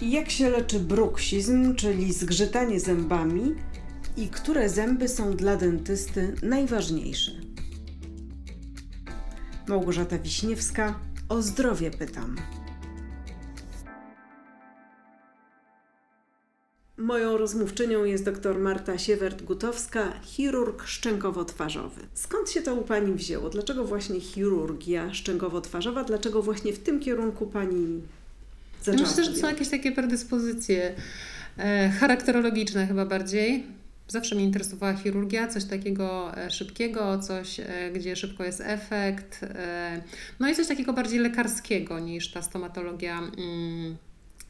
Jak się leczy bruksizm, czyli zgrzytanie zębami i które zęby są dla dentysty najważniejsze? Małgorzata Wiśniewska, o zdrowie pytam. Moją rozmówczynią jest dr Marta Siewert-Gutowska, chirurg szczękowo-twarzowy. Skąd się to u Pani wzięło? Dlaczego właśnie chirurgia szczękowo-twarzowa? Dlaczego właśnie w tym kierunku Pani zaczęła Myślę, że są jakieś takie predyspozycje e, charakterologiczne chyba bardziej. Zawsze mnie interesowała chirurgia, coś takiego e, szybkiego, coś, e, gdzie szybko jest efekt. No i coś takiego bardziej lekarskiego niż ta stomatologia.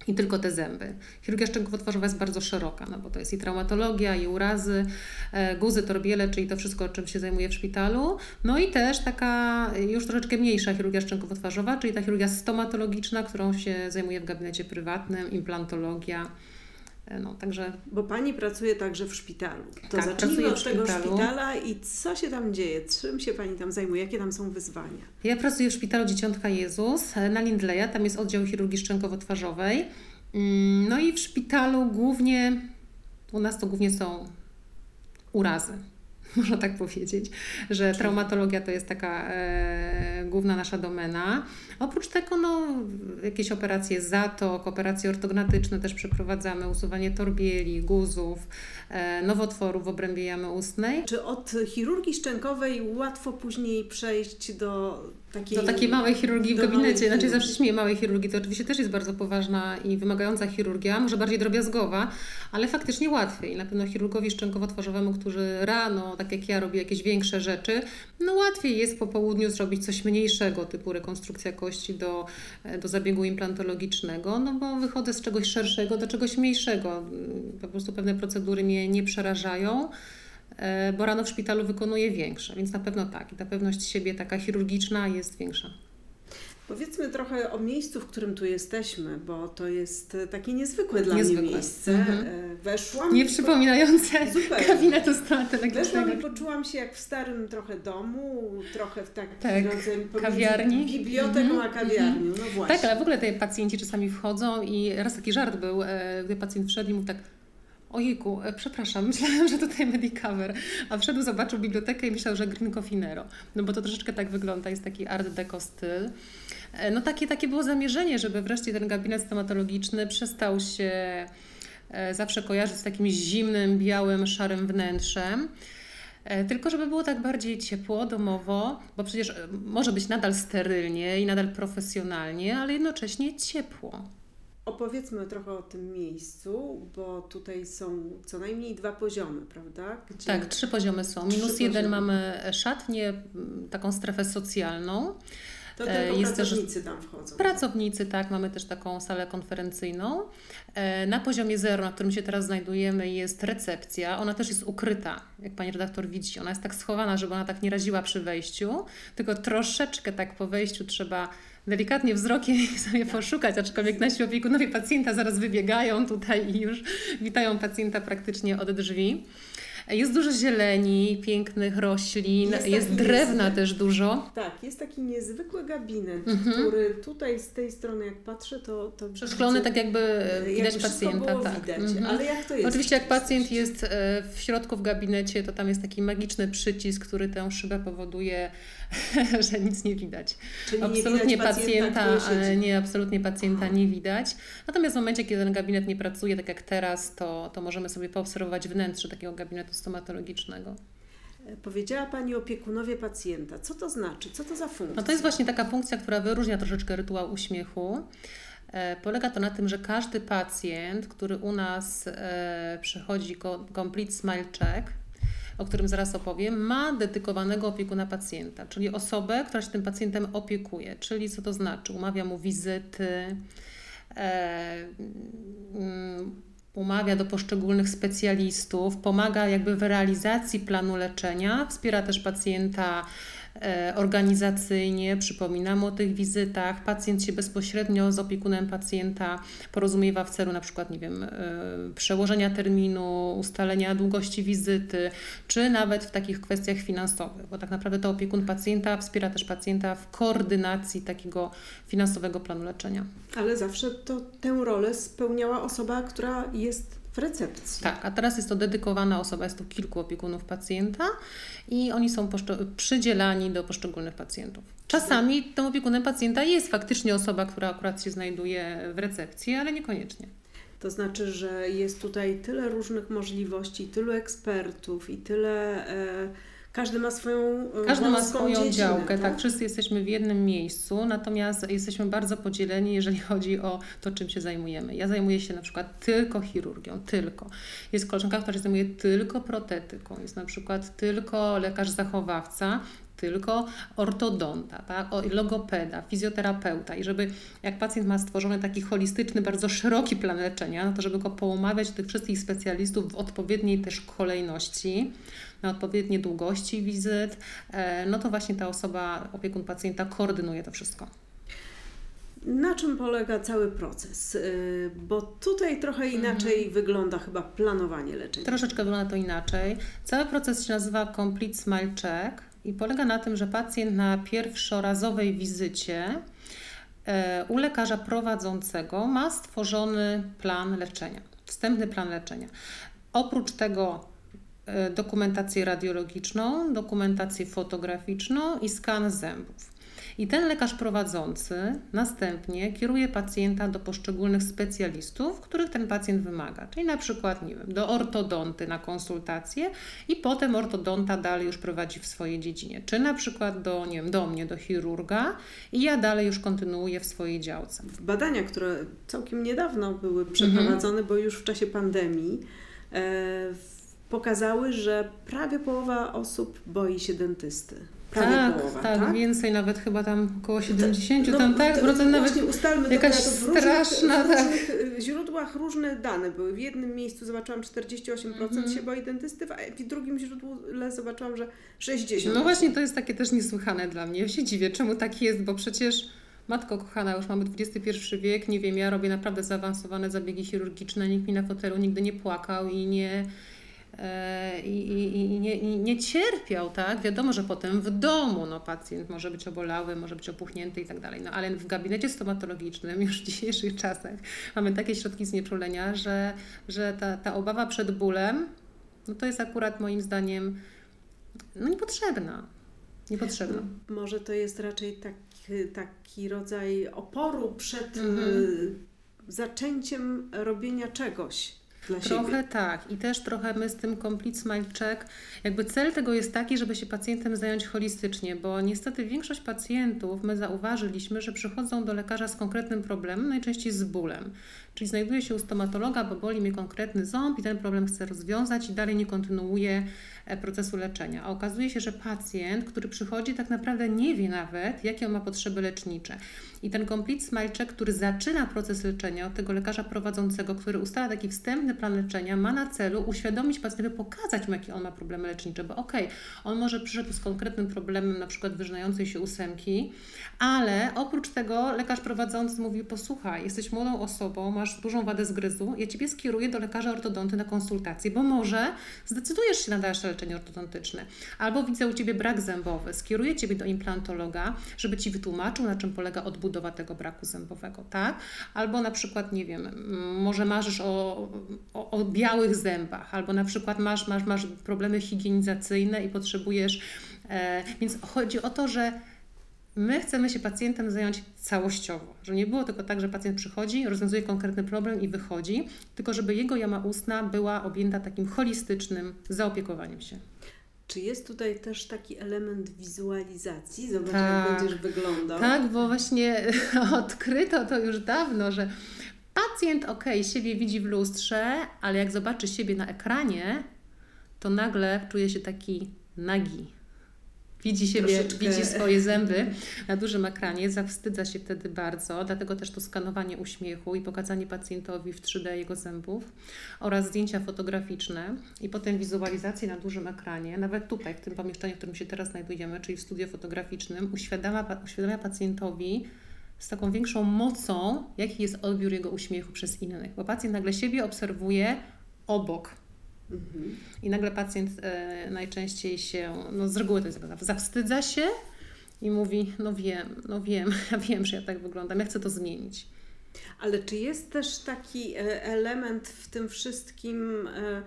I tylko te zęby. Chirurgia szczękowo-twarzowa jest bardzo szeroka, no bo to jest i traumatologia, i urazy, e, guzy, torbiele, czyli to wszystko, czym się zajmuje w szpitalu. No i też taka już troszeczkę mniejsza chirurgia szczękowo-twarzowa, czyli ta chirurgia stomatologiczna, którą się zajmuje w gabinecie prywatnym, implantologia. E, no, także... Bo Pani pracuje także w szpitalu. To Tak, zacznijmy od tego szpitalu. szpitala i co się tam dzieje? Czym się Pani tam zajmuje? Jakie tam są wyzwania? Ja pracuję w szpitalu Dzieciątka Jezus e, na Lindleya, tam jest oddział chirurgii szczękowo-twarzowej. Mm, No i w szpitalu głównie, u nas to głównie są urazy. Można tak powiedzieć, że traumatologia to jest taka e, główna nasza domena. Oprócz tego, no, jakieś operacje zatok, operacje ortognatyczne też przeprowadzamy, usuwanie torbieli, guzów, e, nowotworów w obrębie jamy ustnej. Czy od chirurgii szczękowej łatwo później przejść do takiej... Do takiej małej chirurgii w gabinecie. Znaczy chirurgii. zawsze śmieję małej chirurgii, to oczywiście też jest bardzo poważna i wymagająca chirurgia, może bardziej drobiazgowa, ale faktycznie łatwiej. Na pewno chirurgowi szczękowo-twarzowemu, którzy rano, tak jak ja, robię jakieś większe rzeczy, no łatwiej jest po południu zrobić coś mniejszego, typu rekonstrukcja kości do, do zabiegu implantologicznego, no bo wychodzę z czegoś szerszego do czegoś mniejszego. Po prostu pewne procedury mnie nie przerażają e, bo rano w szpitalu wykonuję większe, więc na pewno tak. I ta pewność siebie taka chirurgiczna jest większa. Powiedzmy trochę o miejscu, w którym tu jesteśmy, bo to jest e, takie niezwykłe dla Niezwykłe. mnie miejsce. Mhm. E, Weszłam... Nie przypominające Zupełnie. Weszłam stomatologicznego. i poczułam się jak w starym trochę domu, trochę w takim Tak, rodzaju kawiarni. biblioteką Mhm, a kawiarnią. No właśnie. Tak, ale w ogóle te pacjenci czasami wchodzą i raz taki żart był, e, gdy pacjent wszedł i mówi tak Ojejku, e, przepraszam, myślałem, że tutaj Medicover, a wszedł, zobaczył bibliotekę i myślał, że Green Cofinero, no bo to troszeczkę tak wygląda, jest taki art deco styl. E, No takie, takie było zamierzenie, żeby wreszcie ten gabinet stomatologiczny przestał się e, zawsze kojarzyć z takim zimnym, białym, szarym wnętrzem. Tylko żeby było tak bardziej ciepło, domowo, bo przecież może być nadal sterylnie i nadal profesjonalnie, ale jednocześnie ciepło. Opowiedzmy trochę o tym miejscu, bo tutaj są co najmniej dwa poziomy, prawda? Gdzie... Tak, trzy poziomy są. Trzy Minus jeden poziomy. mamy szatnię, taką strefę socjalną. To e, tylko jest też- pracownicy tam wchodzą. Pracownicy, tak, mamy też taką salę konferencyjną. E, Na poziomie zero, na którym się teraz znajdujemy, jest recepcja. Ona też jest ukryta, jak pani redaktor widzi. Ona jest tak schowana, żeby ona tak nie raziła przy wejściu, tylko troszeczkę tak po wejściu trzeba delikatnie wzrokiem sobie poszukać, aczkolwiek nasi opiekunowie pacjenta zaraz wybiegają tutaj i już witają pacjenta praktycznie od drzwi. Jest dużo zieleni, pięknych roślin, Jest jest, drewna niezwykły- też dużo. Tak, jest taki niezwykły gabinet, Mhm. który tutaj z tej strony jak patrzę, to... to Przeszklony widzę, tak jakby e, widać jakby pacjenta. było tak. widać. Mhm. Ale jak to jest? Oczywiście jak pacjent jest e, w środku w gabinecie, to tam jest taki magiczny przycisk, który tę szybę powoduje, że nic nie widać. Czyli nie absolutnie widać pacjenta, siedzi. nie, absolutnie pacjenta Aha. nie widać. Natomiast w momencie, kiedy ten gabinet nie pracuje, tak jak teraz, to, to możemy sobie poobserwować wnętrze takiego gabinetu stomatologicznego. E, Powiedziała Pani opiekunowie pacjenta. Co to znaczy? Co to za funkcja? No to jest właśnie taka funkcja, która wyróżnia troszeczkę rytuał uśmiechu. E, Polega to na tym, że każdy pacjent, który u nas e, przechodzi go- Complete Smile Check, o którym zaraz opowiem, ma dedykowanego opiekuna pacjenta, czyli osobę, która się tym pacjentem opiekuje. Czyli co to znaczy? Umawia mu wizyty, e, mm, umawia do poszczególnych specjalistów, pomaga jakby w realizacji planu leczenia, wspiera też pacjenta organizacyjnie, przypominamy o tych wizytach, pacjent się bezpośrednio z opiekunem pacjenta porozumiewa w celu na przykład, nie wiem, e, przełożenia terminu, ustalenia długości wizyty, czy nawet w takich kwestiach finansowych, bo tak naprawdę to opiekun pacjenta wspiera też pacjenta w koordynacji takiego finansowego planu leczenia. Ale zawsze to tę rolę spełniała osoba, która jest w recepcji. Tak, a teraz jest to dedykowana osoba, jest to kilku opiekunów pacjenta i oni są przydzielani do poszczególnych pacjentów. Czasami tym opiekunem pacjenta jest faktycznie osoba, która akurat się znajduje w recepcji, ale niekoniecznie. To znaczy, że jest tutaj tyle różnych możliwości, tylu ekspertów i tyle. E, każdy ma swoją e, Każdy ma swoją dziedzinę, działkę, tak? tak? Wszyscy jesteśmy w jednym miejscu, natomiast jesteśmy bardzo podzieleni, jeżeli chodzi o to, czym się zajmujemy. Ja zajmuję się na przykład tylko chirurgią, tylko. Jest koleżanka, która się zajmuje tylko protetyką, jest na przykład tylko lekarz zachowawca, tylko ortodonta, tak? logopeda, fizjoterapeuta i żeby jak pacjent ma stworzony taki holistyczny, bardzo szeroki plan leczenia, no to żeby go poumawiać tych wszystkich specjalistów w odpowiedniej też kolejności, na odpowiednie długości wizyt, e, no to właśnie ta osoba, opiekun pacjenta koordynuje to wszystko. Na czym polega cały proces? Y, bo tutaj trochę inaczej mhm. wygląda chyba planowanie leczenia. Troszeczkę wygląda to inaczej. Cały proces się nazywa Complete Smile Check i polega na tym, że pacjent na pierwszorazowej wizycie e, u lekarza prowadzącego ma stworzony plan leczenia, wstępny plan leczenia. Oprócz tego e, dokumentację radiologiczną, dokumentację fotograficzną i skan zębów. I ten lekarz prowadzący następnie kieruje pacjenta do poszczególnych specjalistów, których ten pacjent wymaga. Czyli na przykład, nie wiem, do ortodonty na konsultację i potem ortodonta dalej już prowadzi w swojej dziedzinie. Czy na przykład do, nie wiem, do mnie, do chirurga i ja dalej już kontynuuję w swojej działce. Badania, które całkiem niedawno były przeprowadzone, mhm. bo już w czasie pandemii, e, pokazały, że prawie połowa osób boi się dentysty. Prawie tak, połowa, tak, tak, więcej nawet chyba tam około 70, no, tam tak, procent nawet ustalmy jakaś to, w straszna. Różnych, tak. w różnych źródłach różne dane były. W jednym miejscu zobaczyłam 48% mm. się boi dentysty, a w drugim źródle zobaczyłam, że 60%. No właśnie to jest takie też niesłychane dla mnie. Ja się dziwię, czemu tak jest, bo przecież Matko kochana, już mamy XXI wiek, nie wiem, ja robię naprawdę zaawansowane zabiegi chirurgiczne, nikt mi na fotelu nigdy nie płakał i nie, i, i, i, nie, nie, cierpiał, tak? Wiadomo, że potem w domu no, pacjent może być obolały, może być opuchnięty i tak dalej, no ale w gabinecie stomatologicznym już w dzisiejszych czasach mamy takie środki znieczulenia, że, że ta, ta obawa przed bólem, no to jest akurat moim zdaniem no, niepotrzebna. Niepotrzebna. No, może to jest raczej taki, taki rodzaj oporu przed mhm. zaczęciem robienia czegoś dla trochę siebie. tak i też trochę my z tym Complete Smile Check, jakby cel tego jest taki, żeby się pacjentem zająć holistycznie, bo niestety większość pacjentów, my zauważyliśmy, że przychodzą do lekarza z konkretnym problemem, najczęściej z bólem. Czyli znajduje się u stomatologa, bo boli mnie konkretny ząb i ten problem chce rozwiązać i dalej nie kontynuuje procesu leczenia. A okazuje się, że pacjent, który przychodzi, tak naprawdę nie wie nawet, jakie on ma potrzeby lecznicze. I ten Complete Smile Check, który zaczyna proces leczenia od tego lekarza prowadzącego, który ustala taki wstępny plan leczenia, ma na celu uświadomić pacjentowi, pokazać mu, jakie on ma problemy lecznicze, bo okej, okay, on może przyszedł z konkretnym problemem, na przykład wyżynającej się ósemki, ale oprócz tego lekarz prowadzący mówi, posłuchaj, jesteś młodą osobą, masz dużą wadę zgryzu, ja Ciebie skieruję do lekarza ortodonty na konsultację, bo może zdecydujesz się na dalsze leczenie ortodontyczne. Albo widzę u Ciebie brak zębowy, skieruję Ciebie do implantologa, żeby Ci wytłumaczył, na czym polega odbudowa tego braku zębowego, tak? Albo na przykład, nie wiem, może marzysz o, o, o białych zębach, albo na przykład masz, masz, masz problemy higienizacyjne i potrzebujesz, e, więc chodzi o to, że My chcemy się pacjentem zająć całościowo, żeby nie było tylko tak, że pacjent przychodzi, rozwiązuje konkretny problem i wychodzi, tylko żeby jego jama ustna była objęta takim holistycznym zaopiekowaniem się. Czy jest tutaj też taki element wizualizacji? Zobacz, tak, jak będziesz wyglądał. Tak, bo właśnie odkryto to już dawno, że pacjent, ok, siebie widzi w lustrze, ale jak zobaczy siebie na ekranie, to nagle czuje się taki nagi widzi siebie, Troszeczkę- widzi swoje zęby na dużym ekranie, zawstydza się wtedy bardzo, dlatego też to skanowanie uśmiechu i pokazanie pacjentowi w 3D jego zębów oraz zdjęcia fotograficzne i potem wizualizacje na dużym ekranie, nawet tutaj w tym pomieszczeniu, w którym się teraz znajdujemy, czyli w studio fotograficznym, uświadamia, uświadamia pacjentowi z taką większą mocą, jaki jest odbiór jego uśmiechu przez innych, bo pacjent nagle siebie obserwuje obok Mhm. i nagle pacjent e, najczęściej się, no z reguły to jest prawda, zawstydza się i mówi, no wiem, no wiem, ja wiem, że ja tak wyglądam, ja chcę to zmienić. Ale czy jest też taki e, element w tym wszystkim, e,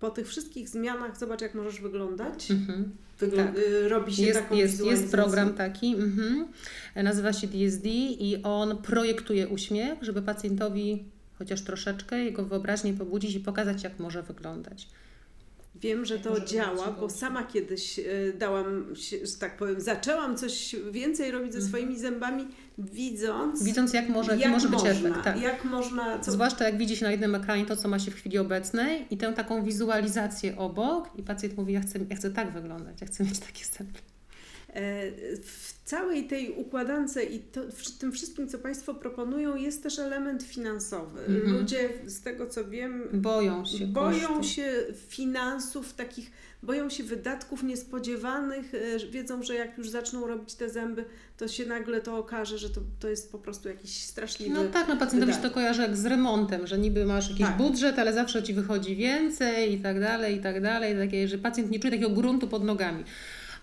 po tych wszystkich zmianach, zobacz jak możesz wyglądać? Mhm. Wygl- Tak. y, Robi się Jest, taką jest, jest program taki, mhm. nazywa się DSD i on projektuje uśmiech, żeby pacjentowi chociaż troszeczkę jego wyobraźnię pobudzić i pokazać, jak może wyglądać. Wiem, że to działa, bo sama kiedyś e, dałam, że tak powiem, zaczęłam coś więcej robić ze Mhm. swoimi zębami, widząc, Widząc, jak może, jak może być można, efekt. Tak. jak można, co, Zwłaszcza jak widzi się na jednym ekranie to, co ma się w chwili obecnej i tę taką wizualizację obok i pacjent mówi, ja chcę, ja chcę tak wyglądać, ja chcę mieć takie zęby. W całej tej układance i to, w tym wszystkim, co Państwo proponują, jest też element finansowy. Mhm. Ludzie, z tego co wiem, Boją się boją kosztów. się finansów, takich, boją się wydatków niespodziewanych, e, wiedzą, że jak już zaczną robić te zęby, to się nagle to okaże, że to, to jest po prostu jakiś straszliwy... No tak, no pacjentowi się to kojarzy jak z remontem, że niby masz jakiś Tak. budżet, ale zawsze Ci wychodzi więcej i tak dalej, i tak dalej, takie, że pacjent nie czuje takiego gruntu pod nogami.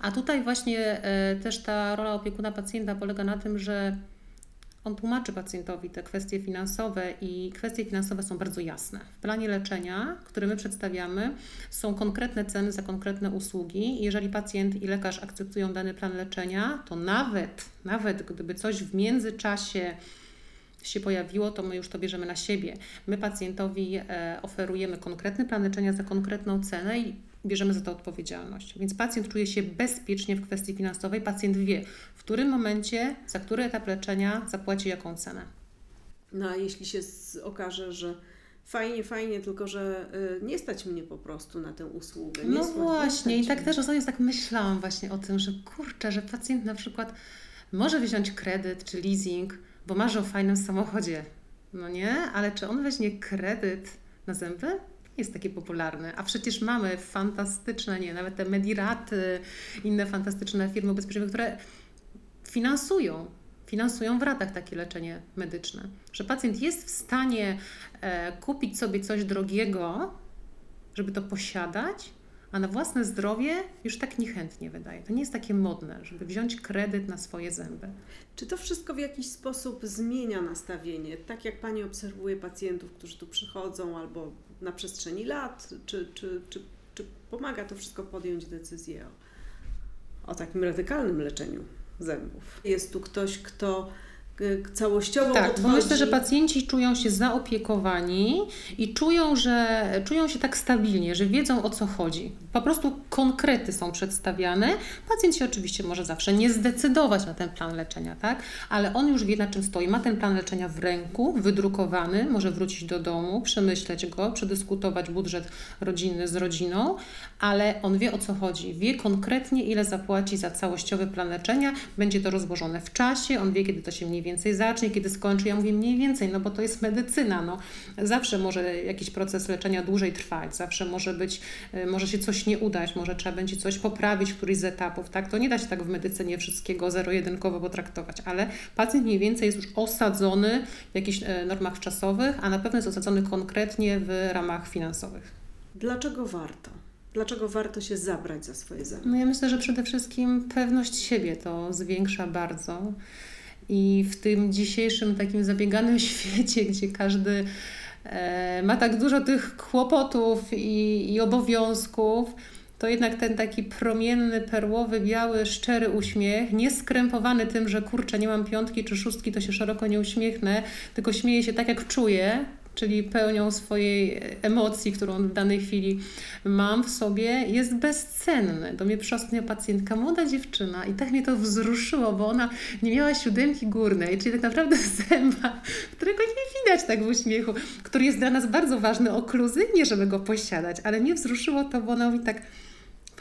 A tutaj właśnie e, też ta rola opiekuna pacjenta polega na tym, że on tłumaczy pacjentowi te kwestie finansowe i kwestie finansowe są bardzo jasne. W planie leczenia, który my przedstawiamy, są konkretne ceny za konkretne usługi. Jeżeli pacjent i lekarz akceptują dany plan leczenia, to nawet, nawet gdyby coś w międzyczasie się pojawiło, to my już to bierzemy na siebie. My pacjentowi e, oferujemy konkretny plan leczenia za konkretną cenę i bierzemy za to odpowiedzialność. Więc pacjent czuje się bezpiecznie w kwestii finansowej. Pacjent wie, w którym momencie, za który etap leczenia zapłaci jaką cenę. No a jeśli się okaże, że fajnie, fajnie, tylko że y, nie stać mnie po prostu na tę usługę. Nie No stać- właśnie, i tak mnie. też ostatnio tak myślałam właśnie o tym, że kurczę, że pacjent na przykład może wziąć kredyt czy leasing, bo marzy o fajnym samochodzie. No nie, ale czy on weźmie kredyt na zęby? Jest takie popularne. A przecież mamy fantastyczne, nie, nawet te Mediraty, inne fantastyczne firmy ubezpieczeniowe, które finansują, finansują w ratach takie leczenie medyczne. Że pacjent jest w stanie e, kupić sobie coś drogiego, żeby to posiadać, a na własne zdrowie już tak niechętnie wydaje. To nie jest takie modne, żeby wziąć kredyt na swoje zęby. Czy to wszystko w jakiś sposób zmienia nastawienie? Tak jak Pani obserwuje pacjentów, którzy tu przychodzą albo na przestrzeni lat, czy, czy, czy, czy pomaga to wszystko podjąć decyzję o, o takim radykalnym leczeniu zębów? Jest tu ktoś, kto y, całościowo Tak, podchodzi... myślę, że pacjenci czują się zaopiekowani i czują, że czują się tak stabilnie, że wiedzą o co chodzi. Po prostu konkrety są przedstawiane. Pacjent się oczywiście może zawsze nie zdecydować na ten plan leczenia, tak? Ale on już wie na czym stoi. Ma ten plan leczenia w ręku, wydrukowany, może wrócić do domu, przemyśleć go, przedyskutować budżet rodzinny z rodziną, ale on wie o co chodzi. Wie konkretnie ile zapłaci za całościowy plan leczenia. Będzie to rozłożone w czasie, on wie kiedy to się mniej więcej zacznie, kiedy skończy. Ja mówię mniej więcej, no bo to jest medycyna. No. Zawsze może jakiś proces leczenia dłużej trwać, zawsze może być, y, może się coś nie udać, może trzeba będzie coś poprawić w któryś z etapów, tak? To nie da się tak w medycynie wszystkiego zero-jedynkowo potraktować, ale pacjent mniej więcej jest już osadzony w jakichś e, normach czasowych, a na pewno jest osadzony konkretnie w ramach finansowych. Dlaczego warto? Dlaczego warto się zabrać za swoje zęby? No ja myślę, że przede wszystkim pewność siebie to zwiększa bardzo. I w tym dzisiejszym takim zabieganym świecie, gdzie każdy e, ma tak dużo tych kłopotów i, i obowiązków, to jednak ten taki promienny, perłowy, biały, szczery uśmiech, nie skrępowany tym, że kurczę, nie mam piątki czy szóstki, to się szeroko nie uśmiechnę, tylko śmieję się tak, jak czuję, czyli pełnią swojej emocji, którą w danej chwili mam w sobie, jest bezcenny. Do mnie przyszła pacjentka, młoda dziewczyna i tak mnie to wzruszyło, bo ona nie miała siódemki górnej, czyli tak naprawdę zęba, którego nie widać tak w uśmiechu, który jest dla nas bardzo ważny, okluzyjnie, żeby go posiadać, ale mnie wzruszyło to, bo ona mówi tak,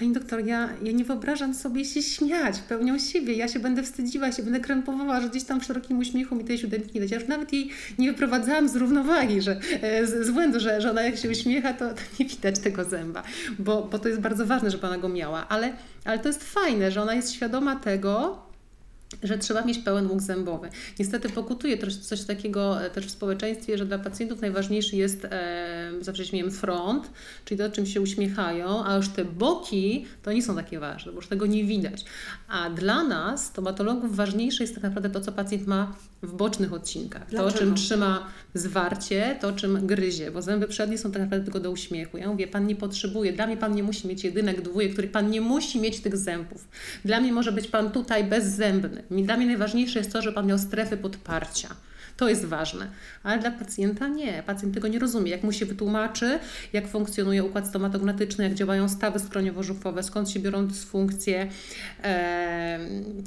Pani doktor, ja, ja nie wyobrażam sobie się śmiać pełnią siebie. Ja się będę wstydziła, się będę krępowała, że gdzieś tam w szerokim uśmiechu mi tej siódemki nie. Ja już nawet jej nie wyprowadzałam z równowagi, że, e, z, z błędu, że, że ona jak się uśmiecha, to, to nie widać tego zęba, bo, bo to jest bardzo ważne, żeby ona go miała. Ale, ale to jest fajne, że ona jest świadoma tego, że trzeba mieć pełen łuk zębowy. Niestety pokutuje coś takiego e, też w społeczeństwie, że dla pacjentów najważniejszy jest, zawsze śmiejem, front, czyli to, czym się uśmiechają, a już te boki to nie są takie ważne, bo już tego nie widać. A dla nas, stomatologów, ważniejsze jest tak naprawdę to, co pacjent ma w bocznych odcinkach. Dlaczego? To, czym trzyma zwarcie, to, czym gryzie, bo zęby przednie są tak naprawdę tylko do uśmiechu. Ja mówię, Pan nie potrzebuje, dla mnie Pan nie musi mieć jedynek, dwójek, który Pan nie musi mieć tych zębów. Dla mnie może być Pan tutaj bezzębny. Dla mnie najważniejsze jest to, że Pan miał strefy podparcia. To jest ważne, ale dla pacjenta nie. Pacjent tego nie rozumie. Jak mu się wytłumaczy, jak funkcjonuje układ stomatognatyczny, jak działają stawy skroniowo-żuchwowe, skąd się biorą dysfunkcje,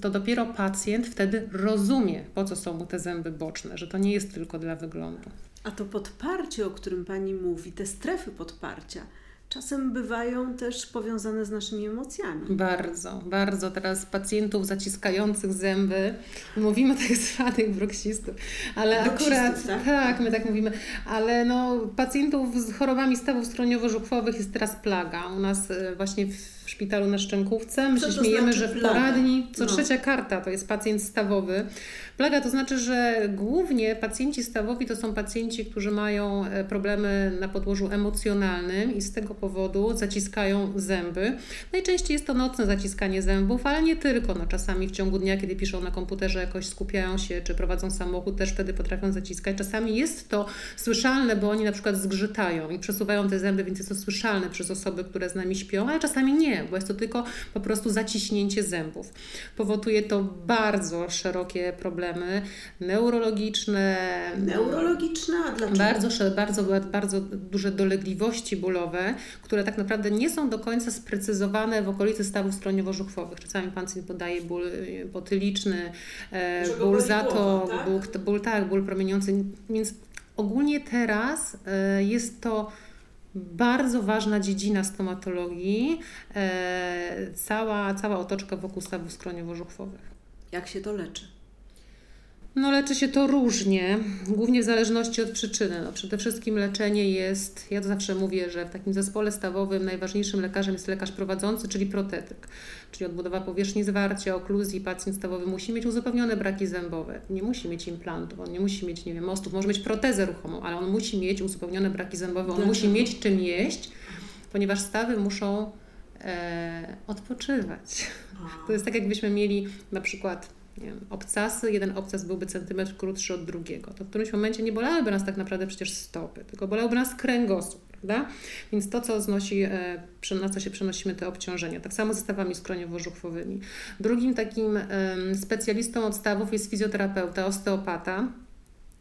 to dopiero pacjent wtedy rozumie, po co są mu te zęby boczne, że to nie jest tylko dla wyglądu. A to podparcie, o którym Pani mówi, te strefy podparcia, czasem bywają też powiązane z naszymi emocjami. Bardzo, bardzo teraz pacjentów zaciskających zęby, mówimy tak zwanych bruksistów, ale Bruksistów, akurat, tak? tak, my tak mówimy, ale no pacjentów z chorobami stawów stroniowo-żuchwowych jest teraz plaga. U nas e, właśnie w szpitalu na Szczękówce, my Co się śmiejemy, znaczy że w poradni co No. trzecia karta to jest pacjent stawowy. Plaga to znaczy, że głównie pacjenci stawowi to są pacjenci, którzy mają e, problemy na podłożu emocjonalnym i z tego powodu zaciskają zęby. Najczęściej jest to nocne zaciskanie zębów, ale nie tylko. No, czasami w ciągu dnia, kiedy piszą na komputerze, jakoś skupiają się, czy prowadzą samochód, też wtedy potrafią zaciskać. Czasami jest to słyszalne, bo oni na przykład zgrzytają i przesuwają te zęby, więc jest to słyszalne przez osoby, które z nami śpią, ale czasami nie, bo jest to tylko po prostu zaciśnięcie zębów. Powoduje to bardzo szerokie problemy neurologiczne, Neurologiczna, a dlaczego? bardzo, bardzo, bardzo duże dolegliwości bólowe, które tak naprawdę nie są do końca sprecyzowane w okolicy stawów skroniowo-żuchwowych. Czasami pacjent podaje ból y, potyliczny, e, Że go ból boli za to, głowa, tak? ból, ból, tak, ból promieniący. Więc ogólnie teraz e, jest to bardzo ważna dziedzina stomatologii, e, cała, cała otoczka wokół stawów skroniowo-żuchwowych. Jak się to leczy? No leczy się to różnie, głównie w zależności od przyczyny. No, przede wszystkim leczenie jest, ja to zawsze mówię, że w takim zespole stawowym najważniejszym lekarzem jest lekarz prowadzący, czyli protetyk, czyli odbudowa powierzchni zwarcia, okluzji. Pacjent stawowy musi mieć uzupełnione braki zębowe, nie musi mieć implantów, on nie musi mieć, nie wiem, mostów, może mieć protezę ruchomą, ale on musi mieć uzupełnione braki zębowe, on Dlaczego? musi mieć czym jeść, ponieważ stawy muszą e, odpoczywać. To jest tak, jakbyśmy mieli na przykład nie wiem, obcasy, jeden obcas byłby centymetr krótszy od drugiego. To w którymś momencie nie bolałyby nas tak naprawdę przecież stopy, tylko bolałby nas kręgosłup, prawda? Więc to, co znosi, e, na co się przenosimy te obciążenia. Tak samo ze stawami skroniowo-żuchwowymi. Drugim takim specjalistą od stawów jest fizjoterapeuta, osteopata.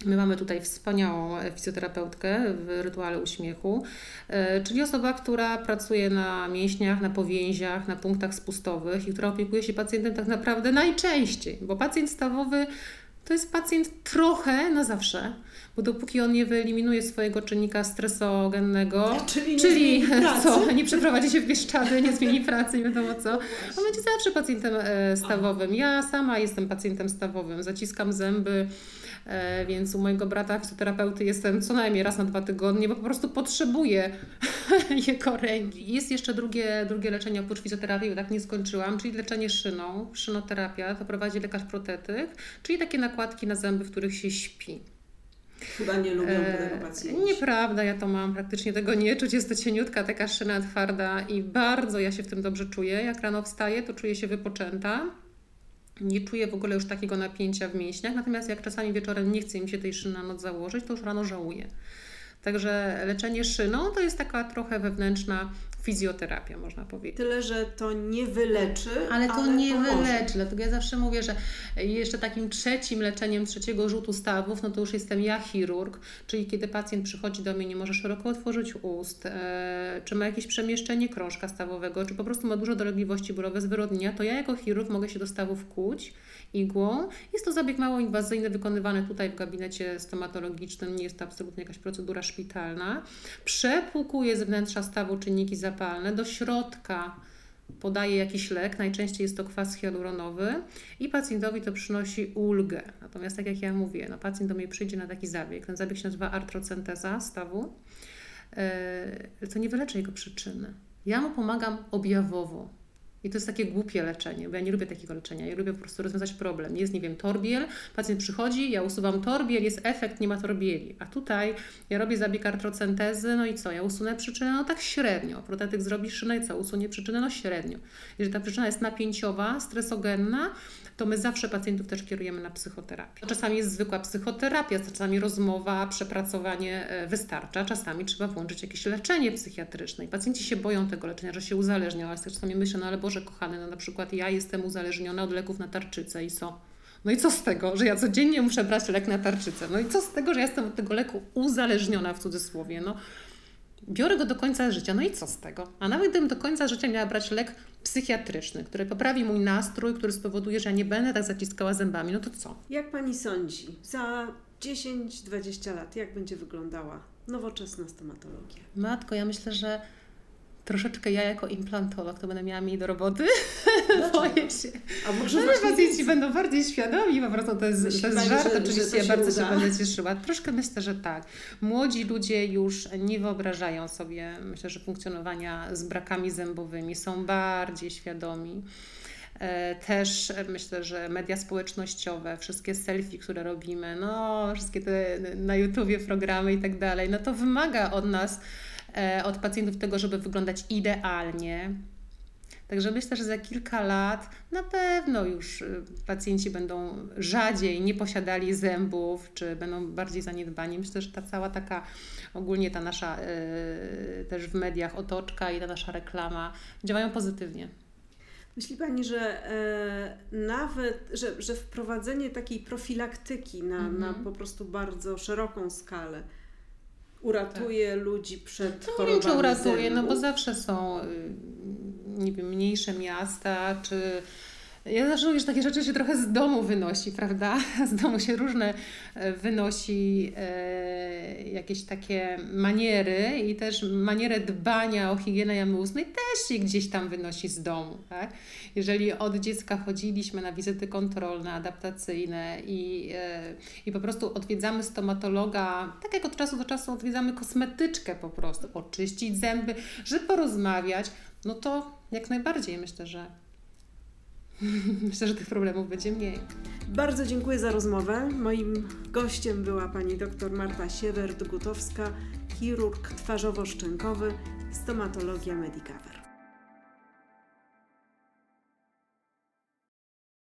My mamy tutaj wspaniałą fizjoterapeutkę w rytuale uśmiechu, e, czyli osoba, która pracuje na mięśniach, na powięziach, na punktach spustowych i która opiekuje się pacjentem tak naprawdę najczęściej, bo pacjent stawowy to jest pacjent trochę na zawsze, bo dopóki on nie wyeliminuje swojego czynnika stresogennego, Czyli nie czyli zmieni pracy? co, nie przeprowadzi się w Bieszczady, nie zmieni pracy, nie wiadomo co, on będzie zawsze pacjentem e, stawowym. Ja sama jestem pacjentem stawowym, zaciskam zęby, Więc u mojego brata fizjoterapeuty jestem co najmniej raz na dwa tygodnie, bo po prostu potrzebuję jego ręki. Jest jeszcze drugie, drugie leczenie oprócz fizjoterapii, bo tak nie skończyłam, czyli leczenie szyną, szynoterapia, to prowadzi lekarz protetyk, czyli takie nakładki na zęby, w których się śpi. Chyba nie lubią E, tego pacjenci. Nieprawda, ja to mam praktycznie tego nie czuć. Jest to cieniutka, taka szyna twarda i bardzo ja się w tym dobrze czuję. Jak rano wstaję, to czuję się wypoczęta. Nie czuję w ogóle już takiego napięcia w mięśniach, natomiast jak czasami wieczorem nie chce mi się tej szyny na noc założyć, to już rano żałuję. Także leczenie szyną to jest taka trochę wewnętrzna fizjoterapia, można powiedzieć. Tyle, że to nie wyleczy, Ale to nie pomoże. wyleczy, dlatego ja zawsze mówię, że jeszcze takim trzecim leczeniem trzeciego rzutu stawów, no to już jestem ja chirurg, czyli kiedy pacjent przychodzi do mnie, nie może szeroko otworzyć ust, e, czy ma jakieś przemieszczenie krążka stawowego, czy po prostu ma dużo dolegliwości bólowe zwyrodnienia, to ja jako chirurg mogę się do stawów kuć igłą. Jest to zabieg mało inwazyjny, wykonywany tutaj w gabinecie stomatologicznym, nie jest to absolutnie jakaś procedura szpitalna. Przepłukuję z wnętrza stawu czynniki zapalne do środka podaje jakiś lek, najczęściej jest to kwas hialuronowy i pacjentowi to przynosi ulgę. Natomiast tak jak ja mówię, no pacjent do mnie przyjdzie na taki zabieg, ten zabieg się nazywa artrocenteza stawu, yy, to nie wyleczy jego przyczyny. Ja mu pomagam objawowo. I to jest takie głupie leczenie, bo ja nie lubię takiego leczenia. Ja lubię po prostu rozwiązać problem. Jest, nie wiem, torbiel, pacjent przychodzi, ja usuwam torbiel, jest efekt, nie ma torbieli. A tutaj ja robię zabieg artrocentezy, no i co? Ja usunę przyczynę, no tak średnio. Protetyk zrobi szynę i co? Usunie przyczynę, no średnio. Jeżeli ta przyczyna jest napięciowa, stresogenna, to my zawsze pacjentów też kierujemy na psychoterapię. Czasami jest zwykła psychoterapia, czasami rozmowa, przepracowanie e, wystarcza, czasami trzeba włączyć jakieś leczenie psychiatryczne. I pacjenci się boją tego leczenia, że się uzależnią, ale czasami myślą, no ale Boże kochany, no na przykład ja jestem uzależniona od leków na tarczycę i co? No i co z tego, że ja codziennie muszę brać lek na tarczycę? No i co z tego, że ja jestem od tego leku uzależniona w cudzysłowie? No, biorę go do końca życia, no i co z tego? A nawet gdybym do końca życia miała brać lek psychiatryczny, który poprawi mój nastrój, który spowoduje, że ja nie będę tak zaciskała zębami, no to co? Jak pani sądzi, za 10-20 lat, jak będzie wyglądała nowoczesna stomatologia? Matko, ja myślę, że troszeczkę ja jako implantolog to będę miała mniej do roboty. Boję się. A może właśnie pacjenci więcej? będą bardziej świadomi, po prostu to jest, Myśli to jest żart, że- że oczywiście to ja bardzo uda? się będę cieszyła. Troszkę myślę, że tak. Młodzi ludzie już nie wyobrażają sobie, myślę, że funkcjonowania z brakami zębowymi, są bardziej świadomi. E, Też e, myślę, że media społecznościowe, wszystkie selfie, które robimy, no wszystkie te na YouTubie programy i tak dalej, no to wymaga od nas, od pacjentów tego, żeby wyglądać idealnie. Także myślę, że za kilka lat na pewno już y, pacjenci będą rzadziej nie posiadali zębów, czy będą bardziej zaniedbani. Myślę, że ta cała taka ogólnie ta nasza y, też w mediach otoczka i ta nasza reklama działają pozytywnie. Myśli Pani, że e, nawet, że, że wprowadzenie takiej profilaktyki na, Mhm. na po prostu bardzo szeroką skalę uratuje ludzi przed Tak. No, nie chorobami wiem, czy uratuje, no bo zębów? zawsze są y, nie wiem, mniejsze miasta, czy ja zawsze że takie rzeczy się trochę z domu wynosi, prawda? Z domu się różne e, wynosi e, jakieś takie maniery i też manierę dbania o higienę jamy ustnej też się gdzieś tam wynosi z domu, tak? Jeżeli od dziecka chodziliśmy na wizyty kontrolne, adaptacyjne i, e, i po prostu odwiedzamy stomatologa, tak jak od czasu do czasu odwiedzamy kosmetyczkę po prostu, oczyścić zęby, żeby porozmawiać, no to jak najbardziej myślę, że myślę, że tych problemów będzie mniej. Bardzo dziękuję za rozmowę. Moim gościem była pani dr Marta Siewert-Gutowska, chirurg twarzowo-szczękowy, stomatologia Medicover.